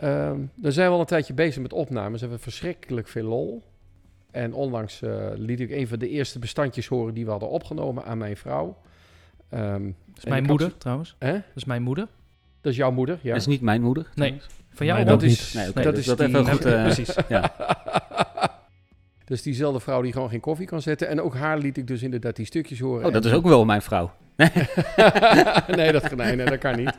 Ehm dan zijn we al een tijdje bezig met opnames. We hebben verschrikkelijk veel lol. En onlangs eh, liet ik een van de eerste bestandjes horen die we hadden opgenomen aan mijn vrouw. Ehm, Dat is mijn had moeder trouwens. Hè? Dat is mijn moeder. Dat is jouw moeder? Ja. Dat is niet mijn moeder. Nee. trouwens. Van jou dat is, Nee, Nee, dat dus is dat die, even goed. eh, Precies. Ja. Dus diezelfde vrouw die gewoon geen koffie kan zetten. En ook haar liet ik dus inderdaad die stukjes horen. Oh, dat En- is ook wel mijn vrouw. nee, dat, nee, nee, dat kan niet.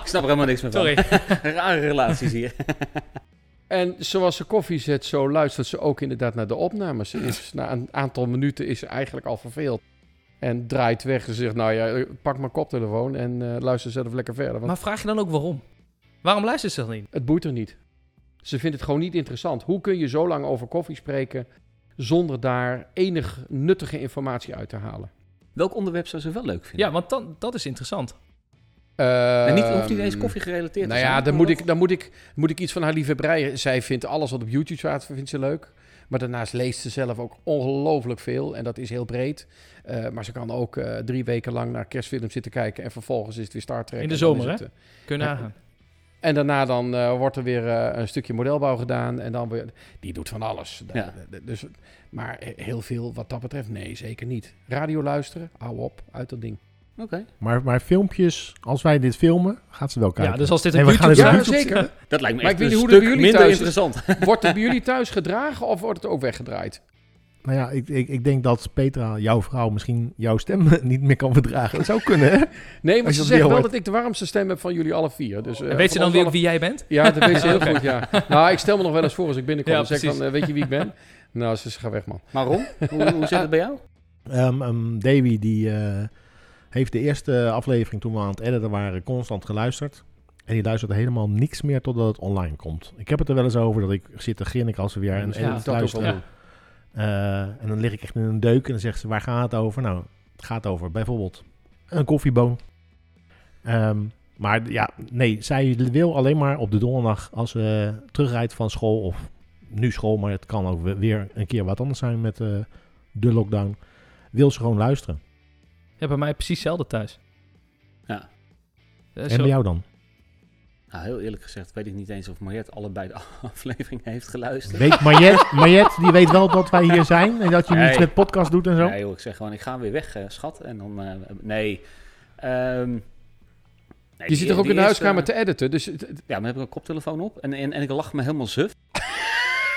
Ik snap er helemaal niks meer van. Sorry. Rare relaties hier. En zoals ze koffie zet, zo luistert ze ook inderdaad naar de opnames. Is, na een aantal minuten is ze eigenlijk al verveeld. En draait weg en zegt, nou ja, pak mijn koptelefoon en eh, luister zelf lekker verder. Want Maar vraag je dan ook waarom? Waarom luistert ze dan niet? het boeit er niet. Ze vindt het gewoon niet interessant. Hoe kun je zo lang over koffie spreken zonder daar enig nuttige informatie uit te halen? Welk onderwerp zou ze wel leuk vinden? Ja, want dan, dat is interessant. En niet, hoeft niet eens koffie gerelateerd Nou te ja, zijn. dan maar moet, wat- ik, dan, moet ik, moet ik iets van haar liefhebberij. Zij vindt alles wat op YouTube staat, vindt ze leuk. Maar daarnaast leest ze zelf ook ongelooflijk veel. En dat is heel breed. Eh, maar ze kan ook eh, drie weken lang naar kerstfilms zitten kijken. En vervolgens is het weer Star Trek. In de dan zomer, hè? eh, En daarna dan eh, wordt er weer eh, een stukje modelbouw gedaan. En dan weer... Die doet van alles. Ja. Dus, maar heel veel wat dat betreft, nee, zeker niet. Radio luisteren, hou op, uit dat ding. Oké, Maar, maar filmpjes, als wij dit filmen, gaat ze wel kijken. Ja, dus als dit een YouTube Ja, is... YouTube zeker. dat lijkt me Maar echt ik weet een hoe stuk bij jullie minder thuis is. interessant. Wordt het bij jullie thuis gedragen of wordt het ook weggedraaid? Nou ja, ik, ik, ik denk dat Petra, jouw vrouw, misschien jouw stem niet meer kan verdragen. Dat zou kunnen, hè? Nee, maar ze zegt wel hoort. dat ik de warmste stem heb van jullie alle vier. Dus, eh, En weet ze dan weer wie jij bent? Ja, dat weet ze heel goed, ja. Nou, ik stel me nog wel eens voor als ik binnenkom. Ja, dan zeg dan, eh, weet je wie ik ben? Nou, ze ga weg, man. Maar Ron, hoe, hoe zit het bij jou? Ehm ehm, Davy, die eh, heeft de eerste aflevering toen we aan het editen waren, constant geluisterd. En die luistert helemaal niks meer totdat het online komt. Ik heb het er wel eens over dat ik zit te grinniken als we weer een Misschien edit luisteren. Eh, en dan lig ik echt in een deuk en dan zegt ze, waar gaat het over? Nou, het gaat over bijvoorbeeld een koffieboon. Ehm, maar ja, nee, zij wil alleen maar op de donderdag als ze terugrijdt van school of nu school, maar het kan ook we- weer een keer wat anders zijn met eh, de lockdown. Wil ze gewoon luisteren. Ja, bij mij precies hetzelfde thuis. Ja. Eh, En bij jou dan? Nou, heel eerlijk gezegd weet ik niet eens of Mariette allebei de aflevering heeft geluisterd. Weet Mariette, Mariette, die weet wel dat wij hier zijn en dat je Nee. iets met podcast doet en zo? Nee joh, ik zeg gewoon, ik ga weer weg, eh, schat. En dan, eh, nee. Ehm, nee, Je die- zit toch ook in de huiskamer te editen? Dus Ja, maar dan heb ik een koptelefoon op en, en, en ik lach me helemaal suf.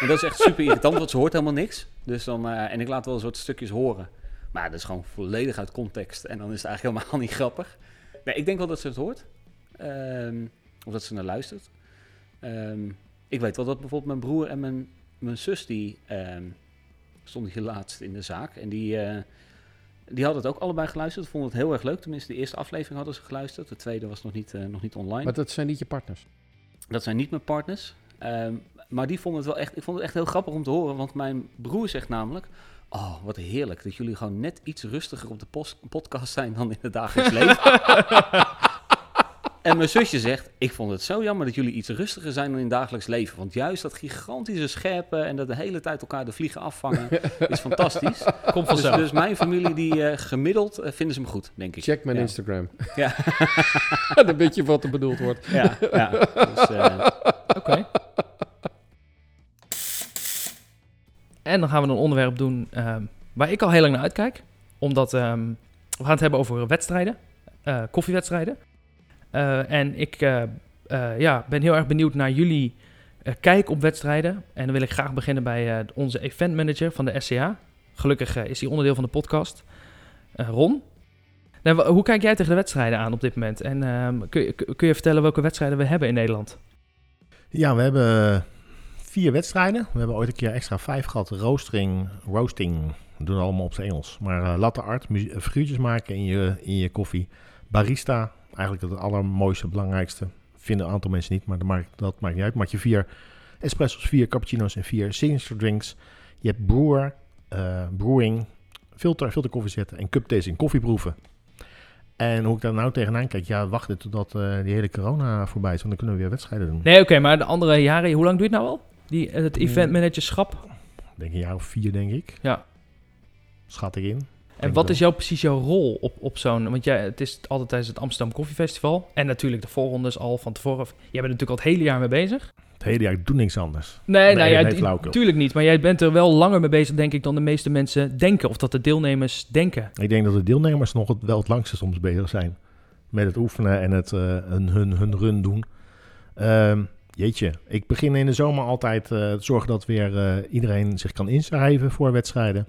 en dat is echt super irritant, want ze hoort helemaal niks. Dus dan, eh, en ik laat wel een soort stukjes horen. Maar dat is gewoon volledig uit context. En dan is het eigenlijk helemaal niet grappig. Nee, ik denk wel dat ze het hoort. Ehm, of dat ze naar luistert. Ehm, ik weet wel dat bijvoorbeeld mijn broer en mijn, mijn zus, die ehm, stonden hier laatst in de zaak. En die, eh, die hadden het ook allebei geluisterd. Vonden het heel erg leuk. Tenminste, de eerste aflevering hadden ze geluisterd. De tweede was nog niet, eh, nog niet online. maar dat zijn niet je partners. Dat zijn niet mijn partners. Ehm, maar die vonden het wel echt. Ik vond het echt heel grappig om te horen. Want mijn broer zegt namelijk. Oh, wat heerlijk dat jullie gewoon net iets rustiger op de podcast zijn dan in het dagelijks leven. en mijn zusje zegt: Ik vond het zo jammer dat jullie iets rustiger zijn dan in het dagelijks leven. Want juist dat gigantische scherpe en dat de hele tijd elkaar de vliegen afvangen is fantastisch. Komt Dus, vanzelf. dus mijn familie, die eh, gemiddeld eh, vinden ze hem goed, denk ik. Check mijn Ja. Instagram. Ja. dan weet je wat er bedoeld wordt. Ja, ja. Dus, eh, Oké. En dan gaan we een onderwerp doen ehm, waar ik al heel lang naar uitkijk. Omdat ehm, we gaan het hebben over wedstrijden. eh, koffiewedstrijden. Eh, en ik eh, eh, ja, ben heel erg benieuwd naar jullie kijk op wedstrijden. En dan wil ik graag beginnen bij onze event manager van de SCA. Gelukkig is hij onderdeel van de podcast. Ron. Nou, hoe kijk jij tegen de wedstrijden aan op dit moment? En ehm, kun, je, kun je vertellen welke wedstrijden we hebben in Nederland? Ja, we hebben vier wedstrijden. We hebben ooit een keer extra vijf gehad. Roostering, roasting, we doen het allemaal op zijn Engels. Maar eh, latte art, figuurtjes maken in je, in je koffie. Barista, eigenlijk het allermooiste, belangrijkste. vinden een aantal mensen niet, maar dat maakt, dat maakt niet uit. Maak je vier espresso's, vier cappuccino's en vier signature drinks. Je hebt brewer, eh, brewing, filter, filter koffie zetten en cup tasting koffieproeven. En hoe ik daar nou tegenaan kijk, ja, wachten totdat eh, die hele corona voorbij is, want dan kunnen we weer wedstrijden doen. Nee, oké, maar de andere jaren, hoe lang doe je het nou al? Die, het Mm. eventmanagerschap. Ik denk een jaar of vier, denk ik. Ja. Schat ik in. En wat is jouw, precies jouw rol op, op zo'n... Want jij, het is altijd tijdens het Amsterdam Koffiefestival. En natuurlijk de voorrondes al van tevoren. Jij bent natuurlijk al het hele jaar mee bezig. Het hele jaar, ik doe niks anders. Nee, Nee, nou ja, nee, die- flauwekul. tuurlijk niet. Maar jij bent er wel langer mee bezig, denk ik, dan de meeste mensen denken. Of dat de deelnemers denken. Ik denk dat de deelnemers nog het, wel het langste soms bezig zijn. Met het oefenen en het, eh, hun, hun, hun run doen. Ehm, jeetje, ik begin in de zomer altijd te zorgen dat weer eh, iedereen zich kan inschrijven voor wedstrijden.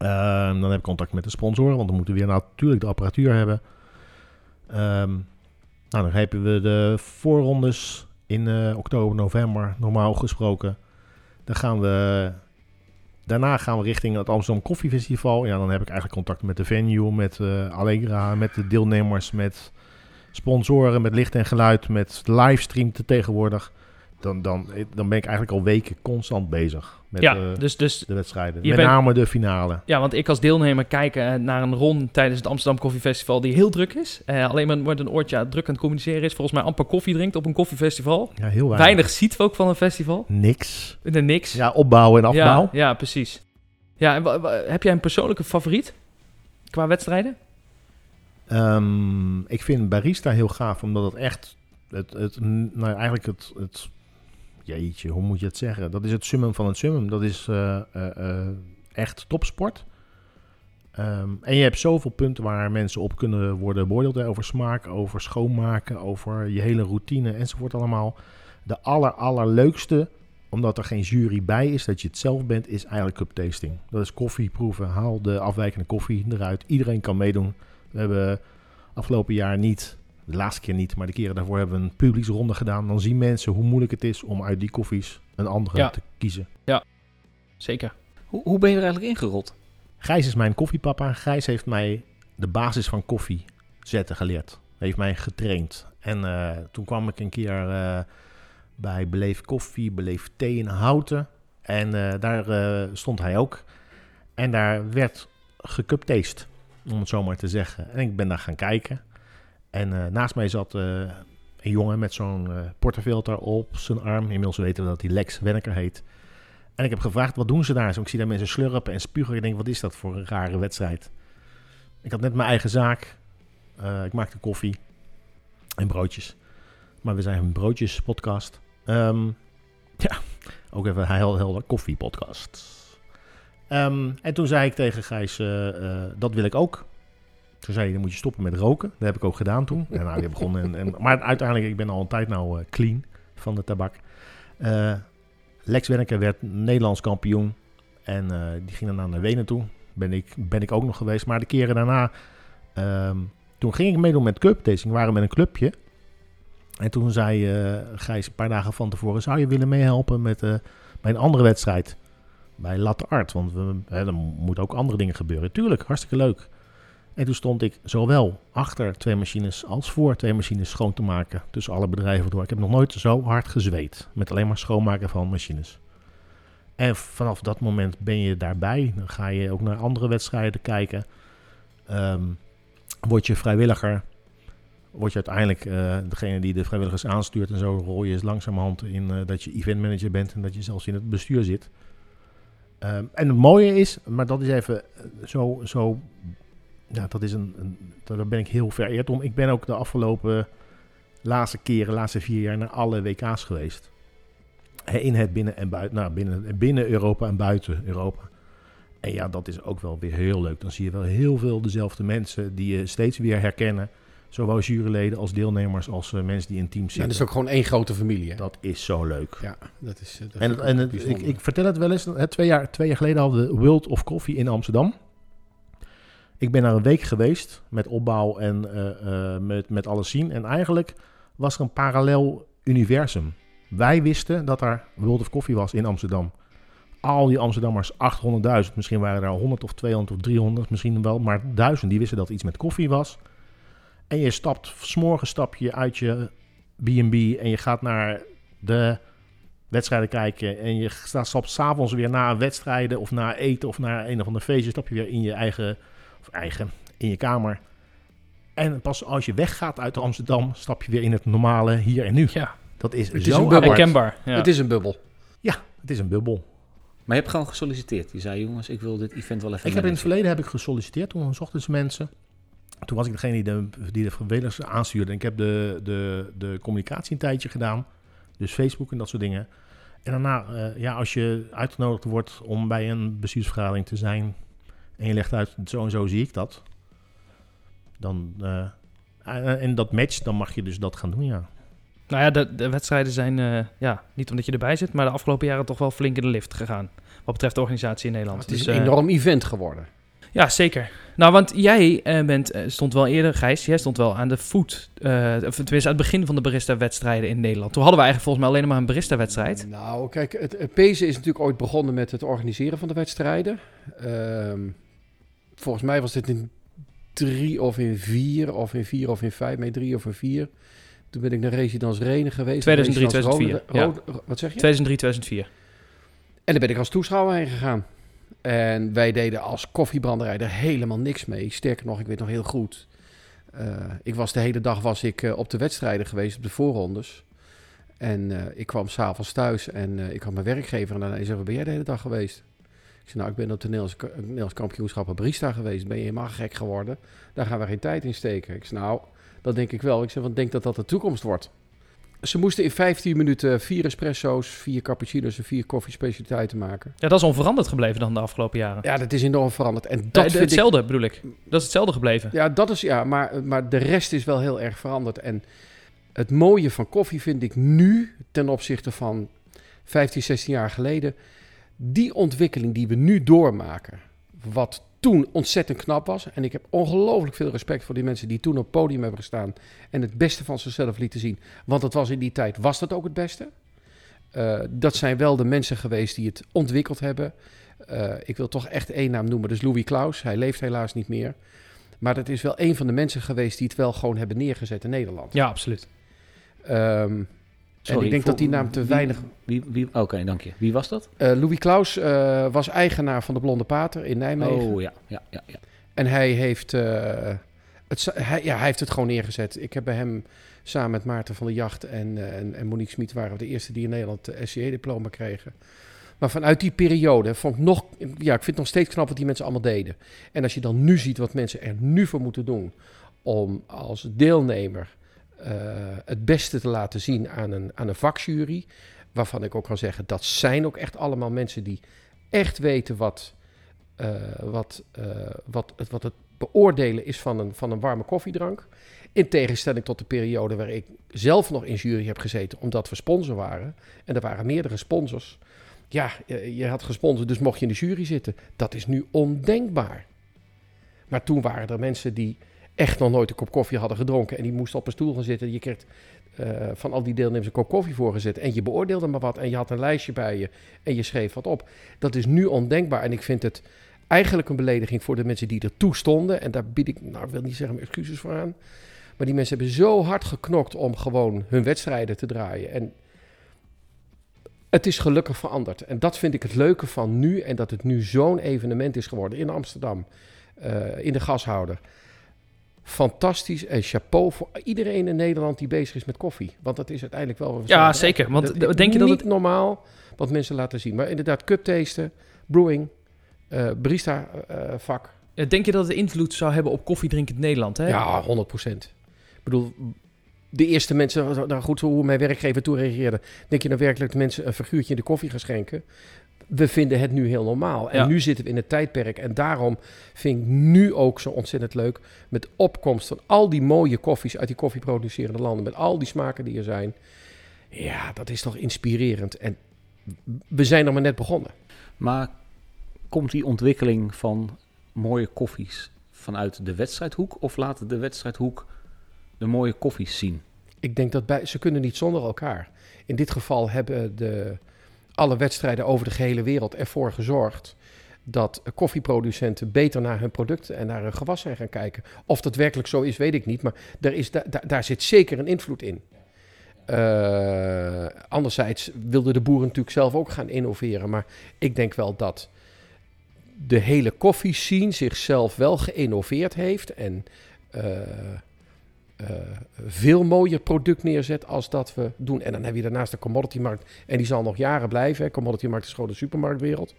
Ehm, dan heb ik contact met de sponsoren, want dan moeten we weer natuurlijk de apparatuur hebben. Ehm, nou, dan hebben we de voorrondes in eh, oktober, november, normaal gesproken. Dan gaan we Daarna gaan we richting het Amsterdam Koffiefestival. Ja, dan heb ik eigenlijk contact met de venue, met eh, Allegra, met de deelnemers, met sponsoren, met licht en geluid, met livestream te tegenwoordig. Dan, dan, dan ben ik eigenlijk al weken constant bezig met ja, eh, dus, dus de wedstrijden. met bent- name de finale. Ja, want ik als deelnemer kijk eh, naar een ron tijdens het Amsterdam Koffiefestival die heel druk is. Eh, alleen maar wordt een oortje druk aan het communiceren is. Volgens mij amper koffie drinkt op een koffiefestival. Ja, heel weinig. Weinig ziet we ook van een festival. Niks. Er niks. Ja, opbouw en afbouw. Ja, ja, precies. Ja, en heb jij een persoonlijke favoriet qua wedstrijden? Ehm, ik vind barista heel gaaf, omdat het echt, het, het, nou eigenlijk het, het, jeetje, hoe moet je het zeggen? Dat is het summum van het summum. Dat is eh, eh, eh, echt topsport. Ehm, en je hebt zoveel punten waar mensen op kunnen worden beoordeeld. Over smaak, over schoonmaken, over je hele routine enzovoort allemaal. De aller, allerleukste, omdat er geen jury bij is, dat je het zelf bent, is eigenlijk cup tasting. Dat is koffie proeven. Haal de afwijkende koffie eruit. Iedereen kan meedoen. We hebben afgelopen jaar niet, de laatste keer niet, maar de keren daarvoor hebben we een publieksronde gedaan. Dan zien mensen hoe moeilijk het is om uit die koffies een andere Ja. te kiezen. Zeker. Hoe, hoe ben je er eigenlijk ingerold? Gijs is mijn koffiepapa. Gijs heeft mij de basis van koffie zetten geleerd. Heeft mij getraind. En eh, toen kwam ik een keer eh, bij Beleef Koffie, Beleef Thee in Houten. En eh, daar eh, stond hij ook. En daar werd gecuptaste, om het zo maar te zeggen. En ik ben daar gaan kijken. En eh, naast mij zat eh, een jongen met zo'n portefilter op zijn arm. Inmiddels weten we dat hij Lex Wenneker heet. En ik heb gevraagd, wat doen ze daar? Zo, ik zie daar mensen slurpen en spugen. Ik denk, wat is dat voor een rare wedstrijd? Ik had net mijn eigen zaak. Ik maakte koffie en broodjes. Maar we zijn een broodjes podcast. Ehm, ja, ook even heel helder koffie podcast. Ehm, en toen zei ik tegen Gijs, dat wil ik ook. Toen zei hij, dan moet je stoppen met roken. Dat heb ik ook gedaan toen. En nou, begonnen en, en, maar uiteindelijk, ik ben al een tijd nou eh, clean van de tabak. Eh, Lex werd Nederlands kampioen. En eh, die ging daarna naar Wenen toe. Ben ik, ben ik ook nog geweest. Maar de keren daarna, ehm, toen ging ik meedoen met cup. We waren met een clubje. En toen zei eh, Gijs een paar dagen van tevoren... zou je willen meehelpen met, bij een andere wedstrijd? Bij Latte Art. Want we, hè, er moeten ook andere dingen gebeuren. Tuurlijk, hartstikke leuk. En toen stond ik zowel achter twee machines als voor twee machines schoon te maken. Tussen alle bedrijven door. Ik heb nog nooit zo hard gezweet. Met alleen maar schoonmaken van machines. En vanaf dat moment ben je daarbij. Dan ga je ook naar andere wedstrijden kijken. Ehm, word je vrijwilliger. Word je uiteindelijk eh, degene die de vrijwilligers aanstuurt. En zo rol je langzamerhand in eh, dat je eventmanager bent. En dat je zelfs in het bestuur zit. Ehm, en het mooie is, maar dat is even eh, zo, zo ja, dat is een, een, daar ben ik heel vereerd om. Ik ben ook de afgelopen laatste keren, laatste vier jaar naar alle WK's geweest. In het binnen en buiten, nou, binnen, binnen Europa en buiten Europa. En ja, dat is ook wel weer heel leuk. Dan zie je wel heel veel dezelfde mensen die je steeds weer herkennen. Zowel juryleden als deelnemers als eh, mensen die in teams Ja, zitten. dat is ook gewoon één grote familie. Hè? Dat is zo leuk. Ja, dat is, eh, dat En, en het- ik, ik vertel het wel eens. Hè, twee, jaar, twee jaar geleden hadden we World of Coffee in Amsterdam. Ik ben daar een week geweest met opbouw en eh, eh, met, met alles zien. En eigenlijk was er een parallel universum. Wij wisten dat er World of Coffee was in Amsterdam. Al die Amsterdammers, 800.000, misschien waren er 100 of 200 of 300, misschien wel, maar duizend die wisten dat iets met koffie was. En je stapt, s'morgens stap je uit je B&B en je gaat naar de wedstrijden kijken en je stapt s'avonds weer na wedstrijden of na eten of na een of ander feestje, stap je weer in je eigen, of eigen, in je kamer. En pas als je weggaat uit Amsterdam, stap je weer in het normale hier en nu. Ja. Dat is Het is zo een. Herkenbaar. Ja. Het is een bubbel. Het is een bubbel. Maar je hebt gewoon gesolliciteerd. Je zei, jongens, ik wil dit event wel even Ik heb in het verleden heb ik gesolliciteerd. Toen zochten ze mensen. Toen was ik degene die de, die de vrijwilligers aanstuurde. En ik heb de, de, de communicatie een tijdje gedaan. Dus Facebook en dat soort dingen. En daarna, eh, ja, als je uitgenodigd wordt om bij een bestuursvergadering te zijn. En je legt uit, zo en zo zie ik dat. Dan, eh, en en dat matcht, dan mag je dus dat gaan doen, ja. Nou ja, de, de wedstrijden zijn, eh, ja, niet omdat je erbij zit, maar de afgelopen jaren toch wel flink in de lift gegaan. Wat betreft de organisatie in Nederland. Het is Dus, een eh, enorm event geworden. Ja, zeker. Nou, want jij eh, bent, eh, stond wel eerder, Gijs, jij stond wel aan de voet. eh of tenminste, aan het begin van de barista-wedstrijden in Nederland. Toen hadden we eigenlijk volgens mij alleen nog maar een barista-wedstrijd. Nou, kijk, het, het Pezen is natuurlijk ooit begonnen met het organiseren van de wedstrijden. Ehm, volgens mij was dit in drie of in vier, of in vier of in vijf, nee, drie of in vier. Toen ben ik naar Residence Renen geweest. 2003, Residence 2004, Rode- Rode- wat zeg je? 2003, 2004. En daar ben ik als toeschouwer heen gegaan. En wij deden als koffiebranderij er helemaal niks mee. Sterker nog, ik weet nog heel goed. eh, ik was de hele dag was ik, eh, op de wedstrijden geweest, op de voorrondes. En eh, ik kwam s'avonds thuis en ik had mijn werkgever. En hij zei, waar ben jij de hele dag geweest? Zei, nou, ik ben op de Nederlands, Nederlands kampioenschap op barista geweest. Ben je helemaal gek geworden? Daar gaan we geen tijd in steken. Ik zei, nou, dat denk ik wel. Ik zei, want denk dat dat de toekomst wordt. Ze moesten in 15 minuten vier espresso's, vier cappuccino's en vier koffiespecialiteiten maken. Ja, dat is onveranderd gebleven dan de afgelopen jaren. Ja, dat is enorm veranderd. En dat Dat vind ik... hetzelfde bedoel ik. Dat is hetzelfde gebleven. Ja, dat is ja, maar, maar de rest is wel heel erg veranderd. En het mooie van koffie vind ik nu ten opzichte van 15, 16 jaar geleden. Die ontwikkeling die we nu doormaken, wat toen ontzettend knap was. En ik heb ongelooflijk veel respect voor die mensen die toen op het podium hebben gestaan en het beste van zichzelf lieten zien. Want het was in die tijd, was dat ook het beste. Eh, dat zijn wel de mensen geweest die het ontwikkeld hebben. Eh, ik wil toch echt één naam noemen, dat is Louis Klaus. Hij leeft helaas niet meer. Maar dat is wel een van de mensen geweest die het wel gewoon hebben neergezet in Nederland. Ja, absoluut. Ehm, Sorry, ik denk voor- dat die naam te wie- weinig- Wie, wie, Oké, dank je. Wie was dat? eh, Louis Klaus eh, was eigenaar van de Blonde Pater in Nijmegen. Oh ja, ja, ja. ja. En hij heeft, eh, het, hij, ja, hij heeft het gewoon neergezet. Ik heb bij hem samen met Maarten van der Jacht en, en, en Monique Smit waren we de eerste die in Nederland de SCE-diploma kregen. Maar vanuit die periode vond ik nog, ja, ik vind het nog steeds knap wat die mensen allemaal deden. En als je dan nu ziet wat mensen er nu voor moeten doen om als deelnemer het beste te laten zien aan een, aan een vakjury, waarvan ik ook kan zeggen, dat zijn ook echt allemaal mensen die echt weten wat, eh, wat, eh, wat, het, wat het beoordelen is van een, van een warme koffiedrank. In tegenstelling tot de periode waar ik zelf nog in jury heb gezeten, omdat we sponsor waren. En er waren meerdere sponsors. Ja, je had gesponsord, dus mocht je in de jury zitten. Dat is nu ondenkbaar. Maar toen waren er mensen die echt nog nooit een kop koffie hadden gedronken. En die moesten op een stoel gaan zitten. Je kreeg eh, van al die deelnemers een kop koffie voorgezet. En je beoordeelde maar wat. En je had een lijstje bij je. En je schreef wat op. Dat is nu ondenkbaar. En ik vind het eigenlijk een belediging voor de mensen die ertoe stonden. En daar bied ik, nou ik wil niet zeggen excuses voor aan. Maar die mensen hebben zo hard geknokt om gewoon hun wedstrijden te draaien. En het is gelukkig veranderd. En dat vind ik het leuke van nu. En dat het nu zo'n evenement is geworden in Amsterdam. eh, in de gashouder. Fantastisch en chapeau voor iedereen in Nederland die bezig is met koffie. Want dat is uiteindelijk wel... Ja, zeker. Want Dat- denk je dat niet het... normaal wat mensen laten zien. Maar inderdaad, cup tasten, brewing, eh barista eh, vak. Ja, Denk je dat het invloed zou hebben op koffiedrinkend Nederland? Hè? Ja, 100 procent. Ik bedoel, de eerste mensen, nou goed, hoe mijn werkgever toen reageerde. Denk je nou werkelijk dat mensen een figuurtje in de koffie gaan schenken? We vinden het nu heel normaal. En Ja. nu zitten we in het tijdperk. En daarom vind ik nu ook zo ontzettend leuk. Met opkomst van al die mooie koffies uit die koffieproducerende landen. Met al die smaken die er zijn. Ja, dat is toch inspirerend. En we zijn nog maar net begonnen. Maar komt die ontwikkeling van mooie koffies vanuit de wedstrijdhoek of laat de wedstrijdhoek de mooie koffies zien? Ik denk dat bij, ze kunnen niet zonder elkaar. In dit geval hebben de, alle wedstrijden over de gehele wereld ervoor gezorgd dat koffieproducenten beter naar hun producten en naar hun gewas zijn gaan kijken. Of dat werkelijk zo is, weet ik niet. Maar daar, is, da- da- daar zit zeker een invloed in. Eh, anderzijds wilden de boeren natuurlijk zelf ook gaan innoveren. Maar ik denk wel dat de hele koffiescene zichzelf wel geïnnoveerd heeft. En eh, eh, veel mooier product neerzet als dat we doen. En dan heb je daarnaast de commoditymarkt. En die zal nog jaren blijven. Hè. Commoditymarkt is gewoon de supermarktwereld.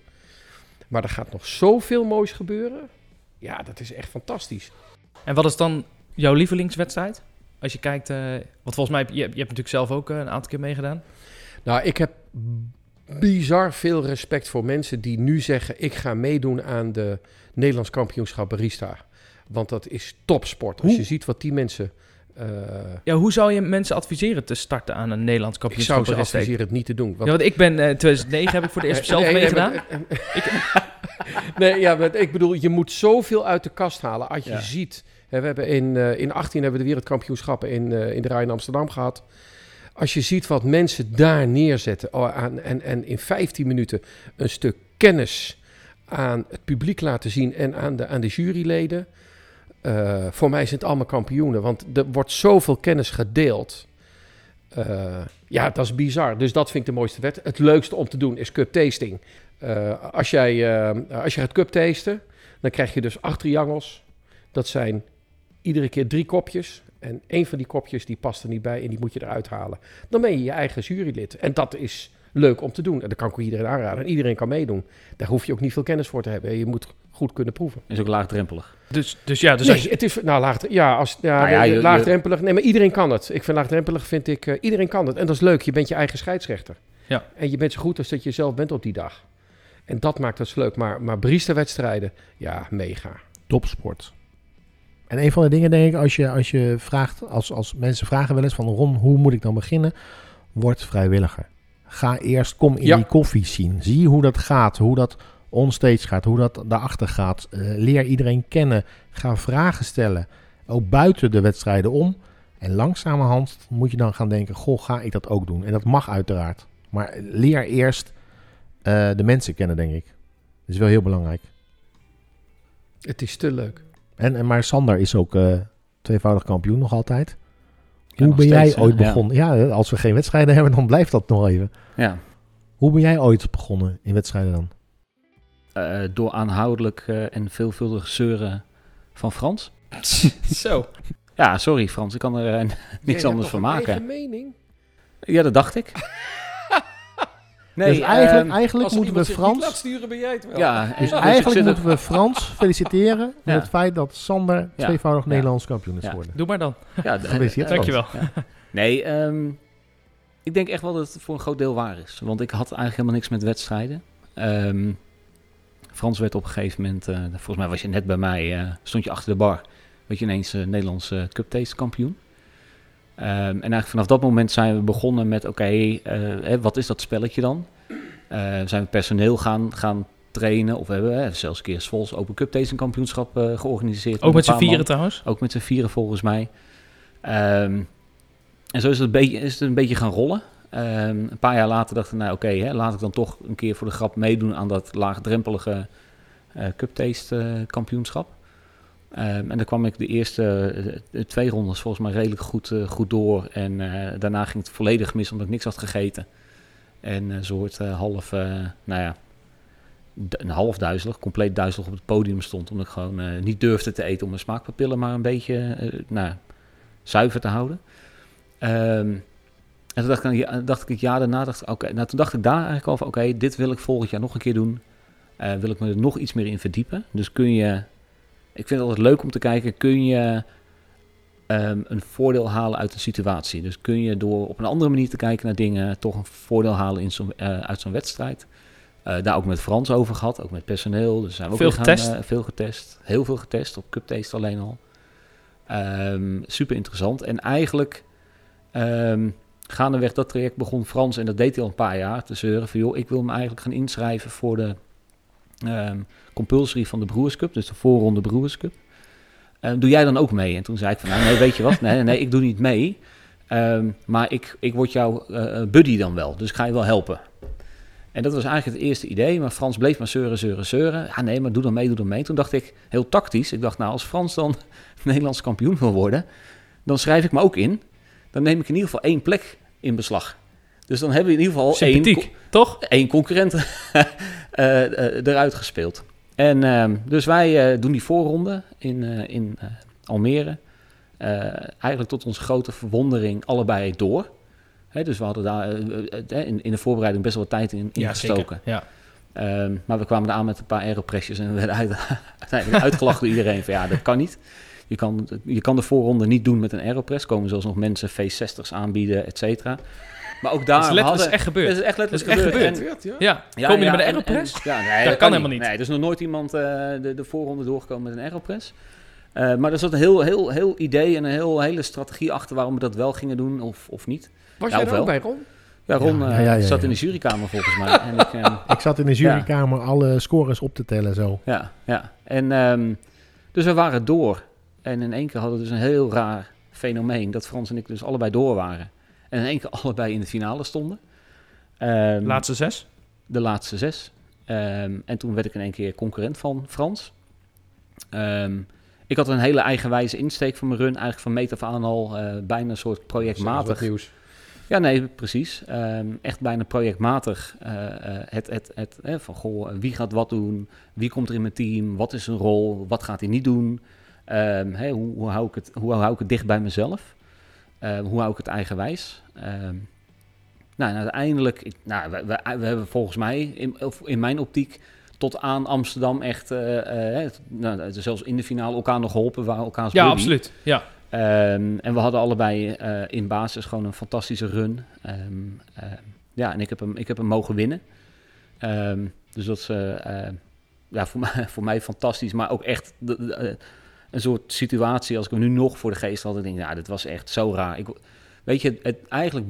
Maar er gaat nog zoveel moois gebeuren. Ja, dat is echt fantastisch. En wat is dan jouw lievelingswedstrijd? Als je kijkt, eh, want volgens mij, heb je, je hebt natuurlijk zelf ook eh, een aantal keer meegedaan. Nou, ik heb bizar veel respect voor mensen die nu zeggen: ik ga meedoen aan de Nederlands kampioenschap barista. Want dat is topsport. Als Hoe? je ziet wat die mensen. Eh, Ja, hoe zou je mensen adviseren te starten aan een Nederlands ik kampioenschap? zou ze adviseren het niet te doen. Ja, want ik ben eh 2009 heb ik voor de eerste zelf Nee, nee, meegedaan. maar- nee, ja, maar ik bedoel, je moet zoveel uit de kast halen. Als je Ja. ziet, hè, we hebben in, eh in 18 hebben we de wereldkampioenschappen in, in de Rij in Amsterdam gehad. Als je ziet wat mensen daar neerzetten oh, aan, en, en in 15 minuten een stuk kennis aan het publiek laten zien en aan de, aan de juryleden. Eh, voor mij zijn het allemaal kampioenen, want er wordt zoveel kennis gedeeld. Eh, ja, dat is bizar. Dus dat vind ik de mooiste wet. Het leukste om te doen is cup tasting. Eh, als, jij, als je gaat cup tasten, dan krijg je dus acht triangels. Dat zijn iedere keer drie kopjes. En één van die kopjes die past er niet bij en die moet je eruit halen. Dan ben je je eigen jurylid. En dat is leuk om te doen. En dat kan ik iedereen aanraden. En iedereen kan meedoen. Daar hoef je ook niet veel kennis voor te hebben. Je moet goed kunnen proeven. Is ook laagdrempelig. Dus, dus ja, dus nee, als je, het is nou laag, ja, als, ja, Nou ja, je- laagdrempelig. Nee, maar iedereen kan het. Ik vind laagdrempelig, vind ik, eh, iedereen kan het. En dat is leuk. Je bent je eigen scheidsrechter. Ja. En je bent zo goed als dat je zelf bent op die dag. En dat maakt het leuk. Maar, maar barista-wedstrijden, ja, mega. Topsport. En een van de dingen, denk ik, als je, als je vraagt, als, als mensen vragen wel eens van Ron, hoe moet ik dan beginnen? Word vrijwilliger. Ga eerst, kom in Ja. die koffie zien. Zie hoe dat gaat, hoe dat onstage gaat, hoe dat daarachter gaat. Eh, leer iedereen kennen. Ga vragen stellen. Ook buiten de wedstrijden om. En langzamerhand moet je dan gaan denken, goh, ga ik dat ook doen? En dat mag uiteraard. Maar leer eerst eh, de mensen kennen, denk ik. Dat is wel heel belangrijk. Het is te leuk. En, en maar Sander is ook eh, tweevoudig kampioen nog altijd. Ja, Hoe nog ben jij steeds, ooit Ja. begonnen? Ja. als we geen wedstrijden hebben, dan blijft dat nog even. Ja. Hoe ben jij ooit begonnen in wedstrijden dan? Eh, door aanhoudelijk eh, en veelvuldig zeuren van Frans. zo. Ja, sorry Frans, ik kan er eh, niks anders van maken. Eigen mening. Ja, dat dacht ik. nee, dus eigenlijk, eigenlijk Als moeten we Frans... sturen, ben jij het wel. ja, Dus dus eigenlijk moeten we Frans feliciteren met Ja. het feit dat Sander Ja. tweevoudig Ja. Nederlands kampioen is Ja. geworden. Doe maar dan. Ja, Gefeliciteerd, Dankjewel. Nee, ehm, ik denk echt wel dat het voor een groot deel waar is. Want ik had eigenlijk helemaal niks met wedstrijden. Ehm, Frans werd op een gegeven moment, eh, volgens mij was je net bij mij, eh, stond je achter de bar. Werd je ineens eh Nederlands eh, Cup Taste kampioen. Ehm, en eigenlijk vanaf dat moment zijn we begonnen met, oké, wat is dat spelletje dan? Zijn we personeel gaan, gaan trainen. Of we hebben zelfs een keer Svols Open Cup Tasting kampioenschap georganiseerd. Ook met z'n man. vieren trouwens. Ook met z'n vieren volgens mij. Ehm, en zo is het, een beetje, is het een beetje gaan rollen. Ehm, een paar jaar later dacht ik, nou oké, laat ik dan toch een keer voor de grap meedoen aan dat laagdrempelige eh Cup Taste eh, kampioenschap. Ehm, en dan kwam ik de eerste eh, twee rondes volgens mij redelijk goed, goed door. En daarna ging het volledig mis omdat ik niks had gegeten. En een soort half, nou ja, een half duizelig, compleet duizelig op het podium stond. Omdat ik gewoon niet durfde te eten om mijn smaakpapillen maar een beetje nou, zuiver te houden. Ehm, en toen dacht ik, ja, dacht ik het jaar daarna, dacht ik, oké, nou toen dacht ik daar eigenlijk van, oké, dit wil ik volgend jaar nog een keer doen. Eh, wil ik me er nog iets meer in verdiepen. Dus kun je, ik vind het altijd leuk om te kijken, kun je ehm, een voordeel halen uit een situatie. Dus kun je door op een andere manier te kijken naar dingen, toch een voordeel halen in zo'n, eh, uit zo'n wedstrijd. Eh, daar ook met Frans over gehad, ook met personeel. Dus zijn we ook Veel gaan, getest? veel getest. Heel veel getest, op Cup Taste alleen al. Ehm, super interessant. En eigenlijk ehm gaandeweg dat traject begon Frans, en dat deed hij al een paar jaar, te zeuren van joh, ik wil me eigenlijk gaan inschrijven voor de ehm compulsory van de Brewers Cup, dus de voorronde Brewers Cup. Ehm, doe jij dan ook mee? En toen zei ik van, nou nee, weet je wat, nee, nee, ik doe niet mee. Ehm, maar ik, ik word jouw eh, buddy dan wel, dus ik ga je wel helpen. En dat was eigenlijk het eerste idee, maar Frans bleef maar zeuren, zeuren, zeuren. Ja, nee, maar doe dan mee, doe dan mee. Toen dacht ik, heel tactisch, ik dacht, nou, als Frans dan Nederlands kampioen wil worden, dan schrijf ik me ook in. Dan neem ik in ieder geval één plek in beslag. Dus dan hebben we in ieder geval één, toch? één concurrent eh, eh, eruit gespeeld. En ehm, dus wij eh, doen die voorronde in, in Almere. Eigenlijk tot onze grote verwondering allebei door. Hè, dus we hadden daar in, in de voorbereiding best wel wat tijd in, in gestoken. Ja. Ehm, maar we kwamen er aan met een paar aeropressjes en we werden uit, uiteindelijk uitgelachen door iedereen van ja, dat kan niet. Je kan, je kan de voorronde niet doen met een aeropress. Komen zelfs nog mensen V60's aanbieden, et cetera. Maar ook daar Dat is, hadden... echt gebeurd. Dat is echt is letterlijk echt gebeurd. gebeurd. En- Ja. ja, Kom je ja, met een en- aeropress? en- ja, nee, Dat kan helemaal niet. Nee, er is nog nooit iemand eh, de, de voorronde doorgekomen met een aeropress. Eh, maar er zat een heel, heel, heel idee en een heel, hele strategie achter waarom we dat wel gingen doen of, of niet. Was Ja, jij of er ook bij, Ron? Ja, Ron Ja, eh, ja, ja, ja, zat ja. in de jurykamer volgens mij. en ik, eh, Ik zat in de jurykamer alle scores op te tellen zo. Ja, ja. En ehm, dus we waren door. En in één keer hadden we dus een heel raar fenomeen. Dat Frans en ik dus allebei door waren. En in één keer allebei in de finale stonden. Ehm, Laatste zes. de laatste zes. Ehm, en toen werd ik in één keer concurrent van Frans. Ehm, ik had een hele eigenwijze insteek van mijn run. Eigenlijk van meet af aan al eh, bijna een soort projectmatig. nieuws. Ja, nee, precies. Ehm, echt bijna projectmatig. eh, eh, het, het, het, eh, van goh, wie gaat wat doen? Wie komt er in mijn team? Wat is zijn rol? Wat gaat hij niet doen? Ehm, hoe, hoe, hou ik het, hoe hou ik het dicht bij mezelf? Ehm, hoe hou ik het eigenwijs? Ehm, nou, en uiteindelijk, ik, nou, we, we, we hebben volgens mij in, in mijn optiek tot aan Amsterdam echt, eh, eh, nou, zelfs in de finale elkaar nog geholpen, waren elkaars Ja, absoluut. Ja. En we hadden allebei eh, in basis gewoon een fantastische run. Ja, en ik heb hem, ik heb hem mogen winnen. Dus dat is ja, voor, mij, voor mij fantastisch. Maar ook echt de- de, een soort situatie als ik hem nu nog voor de geest had. Dan denk ik, ja, dit was echt zo raar. Ik, weet je, het, eigenlijk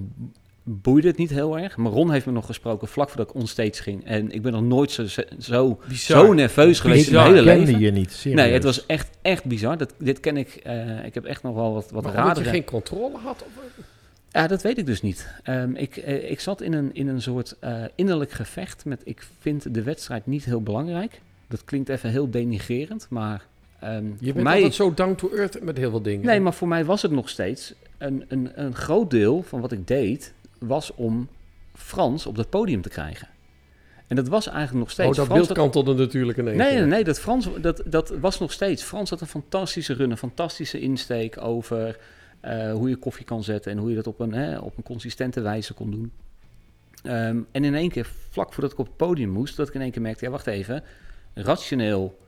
boeide het niet heel erg. Maar Ron heeft me nog gesproken vlak voordat ik onstage ging. En ik ben nog nooit zo, zo, Bizar. zo nerveus geweest in mijn hele leven. je niet, serieus. Nee, het was echt, echt bizar. Dat, dit ken ik. eh, ik heb echt nog wel wat, wat Maar omdat je radere... geen controle had? Of, Ja, dat weet ik dus niet. Ehm, ik, eh, ik zat in een, in een soort eh, innerlijk gevecht met... Ik vind de wedstrijd niet heel belangrijk. Dat klinkt even heel denigrerend, maar... ehm, je bent mij, altijd zo down to earth met heel veel dingen. Nee, maar voor mij was het nog steeds... Een, een, een groot deel van wat ik deed... was om Frans op dat podium te krijgen. En dat was eigenlijk nog steeds... Oh, dat Frans beeld kantelde natuurlijk ineens. Nee, nee, nee, dat, Frans, dat, dat was nog steeds. Frans had een fantastische run, een fantastische insteek over eh, hoe je koffie kan zetten en hoe je dat op een, hè, op een consistente wijze kon doen. Ehm, en in één keer, vlak voordat ik op het podium moest, dat ik in één keer merkte, ja, wacht even, rationeel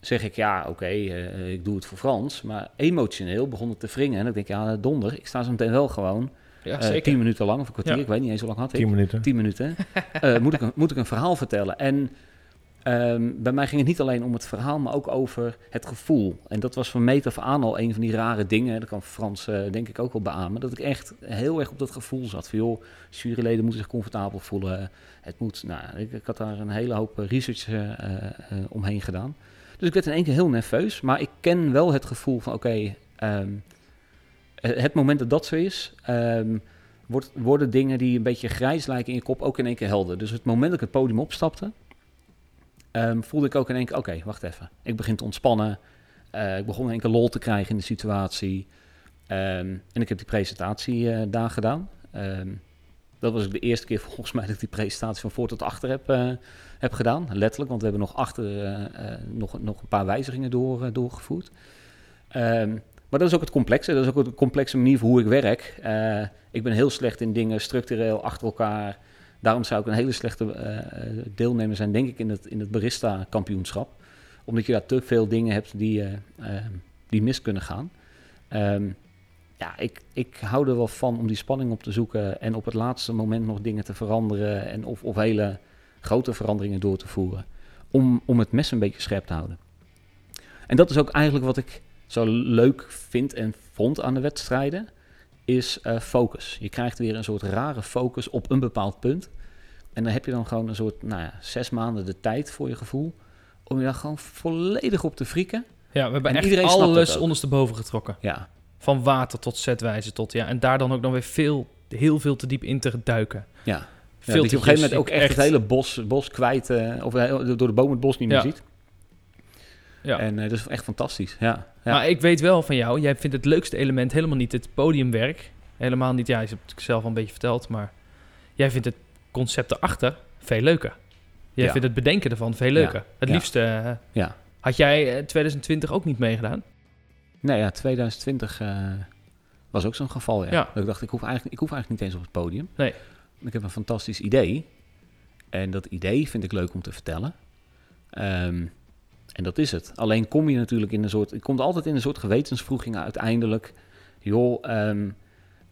zeg ik, ja, oké, eh, ik doe het voor Frans, maar emotioneel begon het te wringen en ik denk, ja, donder, ik sta zo meteen wel gewoon Ja, eh, zeker. tien minuten lang, of een kwartier, Ja. ik weet niet eens hoe lang had ik. 10 minuten. 10 minuten. eh, moet, ik een, moet ik een verhaal vertellen? En ehm, bij mij ging het niet alleen om het verhaal, maar ook over het gevoel. En dat was van meet af aan al een van die rare dingen. Dat kan Frans eh, denk ik ook wel beamen. Dat ik echt heel erg op dat gevoel zat. Van joh, juryleden moeten zich comfortabel voelen. Het moet, nou, ik, ik had daar een hele hoop eh, research eh, eh, eh, omheen gedaan. Dus ik werd in één keer heel nerveus. Maar ik ken wel het gevoel van oké, ehm, eh, het moment dat dat zo is... ehm, wordt, worden dingen die een beetje grijs lijken in je kop ook in één keer helder. Dus het moment dat ik het podium opstapte, ehm, voelde ik ook in één keer, oké, wacht even. Ik begin te ontspannen. Eh, ik begon in één keer lol te krijgen in de situatie. En ik heb die presentatie eh, daar gedaan. Ehm, dat was de eerste keer volgens mij dat ik die presentatie van voor tot achter heb, eh, heb gedaan. Letterlijk, want we hebben nog achter eh, eh, nog, nog een paar wijzigingen door, doorgevoerd. Ehm, maar dat is ook het complexe. Dat is ook een complexe manier voor hoe ik werk. Ik ben heel slecht in dingen structureel achter elkaar. Daarom zou ik een hele slechte deelnemer zijn, denk ik, in het, in het barista-kampioenschap. Omdat je daar te veel dingen hebt die, die mis kunnen gaan. Ehm, ja, ik, ik hou er wel van om die spanning op te zoeken en op het laatste moment nog dingen te veranderen en of, of hele grote veranderingen door te voeren. Om, om het mes een beetje scherp te houden. En dat is ook eigenlijk wat ik zo leuk vind en vond aan de wedstrijden, is eh, focus. Je krijgt weer een soort rare focus op een bepaald punt. En dan heb je dan gewoon een soort, nou ja, zes maanden de tijd voor je gevoel, om je daar gewoon volledig op te frieken. Ja, we hebben En echt iedereen alles ondersteboven getrokken. Ja, Van water tot zetwijze tot ja. En daar dan ook nog weer veel, heel veel te diep in te duiken. ja. Ja, Veel dat je op een gegeven moment ook echt, echt het hele bos, bos kwijt, eh, of eh, door de boom het bos niet meer Ja. ziet. Ja. En eh, dat is echt fantastisch. Ja, ja. Maar ik weet wel van jou, jij vindt het leukste element helemaal niet het podiumwerk, Helemaal niet. Ja, je hebt het zelf al een beetje verteld, maar jij vindt het concept erachter veel leuker. Jij Ja. vindt het bedenken ervan veel leuker. Het Ja. liefst eh, Ja. had jij eh, 2020 ook niet meegedaan. Nee, ja, 2020 eh, was ook zo'n geval, ja. Ja. Dat ik dacht, ik hoef, eigenlijk, ik hoef eigenlijk niet eens op het podium. Nee. Ik heb een fantastisch idee. En dat idee vind ik leuk om te vertellen. Ehm, en dat is het. Alleen kom je natuurlijk in een soort... Je komt altijd in een soort gewetensvroeging uiteindelijk. Joh, ehm,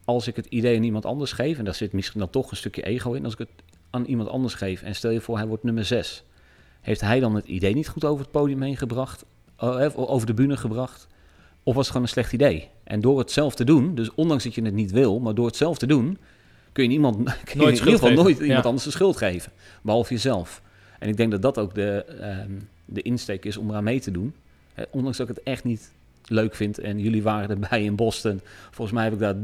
als ik het idee aan iemand anders geef... en daar zit misschien dan toch een stukje ego in... als ik het aan iemand anders geef en stel je voor hij wordt nummer 6... heeft hij dan het idee niet goed over het podium heen gebracht... eh, over de bühne gebracht... of was het gewoon een slecht idee? En door het zelf te doen... dus ondanks dat je het niet wil... maar door het zelf te doen... kun je, niemand, kun je Nooit in ieder geval geven. nooit iemand Ja. anders de schuld geven. Behalve jezelf. En ik denk dat dat ook de, ehm, de insteek is om eraan mee te doen. Ondanks dat ik het echt niet leuk vind. En jullie waren erbij in Boston. Volgens mij heb ik daar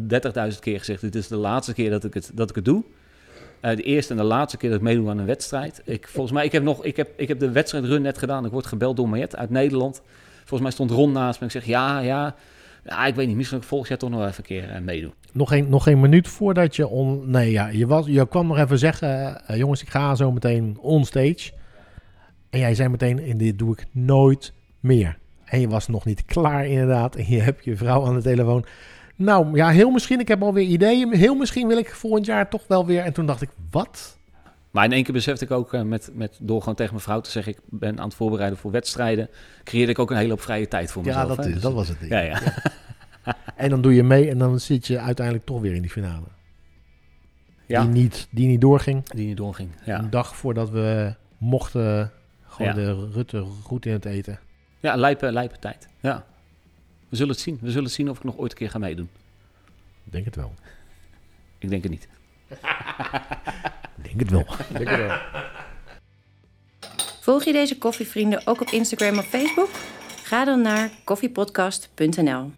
30.000 keer gezegd. Dit is de laatste keer dat ik het, dat ik het doe. Eh, de eerste en de laatste keer dat ik meedoe aan een wedstrijd. Ik, volgens mij, ik heb, nog, ik, heb, ik heb de wedstrijdrun net gedaan. Ik word gebeld door Mariette uit Nederland. Volgens mij stond Ron naast me. Ik zeg, ja, ja. Ja, ik weet niet. Misschien volgend jaar toch nog even een keer eh, meedoen. Nog geen, nog geen minuut voordat je on... Nee, ja, je, was, je kwam nog even zeggen... eh, jongens, ik ga zo meteen onstage. En jij zei meteen, en dit doe ik nooit meer. En je was nog niet klaar inderdaad. En je hebt je vrouw aan de telefoon. Nou, ja, heel misschien. Ik heb alweer ideeën. Heel misschien wil ik volgend jaar toch wel weer. En toen dacht ik, wat? Maar in één keer besefte ik ook, eh, met, met, door gewoon tegen mijn vrouw te zeggen... ik ben aan het voorbereiden voor wedstrijden... creëerde ik ook een hele hoop vrije tijd voor mezelf. ja, dat, is, Dus- dat was het ding. Ja, ja. En dan doe je mee en dan zit je uiteindelijk toch weer in die finale. ja. Die, niet, die niet doorging. Die niet doorging. Ja, Een dag voordat we mochten gewoon de Rutte goed in het eten. ja lijpe, lijpe tijd. Ja. We zullen het zien. We zullen het zien of ik nog ooit een keer ga meedoen. Ik denk het wel. Ik denk het niet. Ik denk het wel. Volg je deze koffievrienden ook op Instagram of Facebook? Ga dan naar koffiepodcast.nl.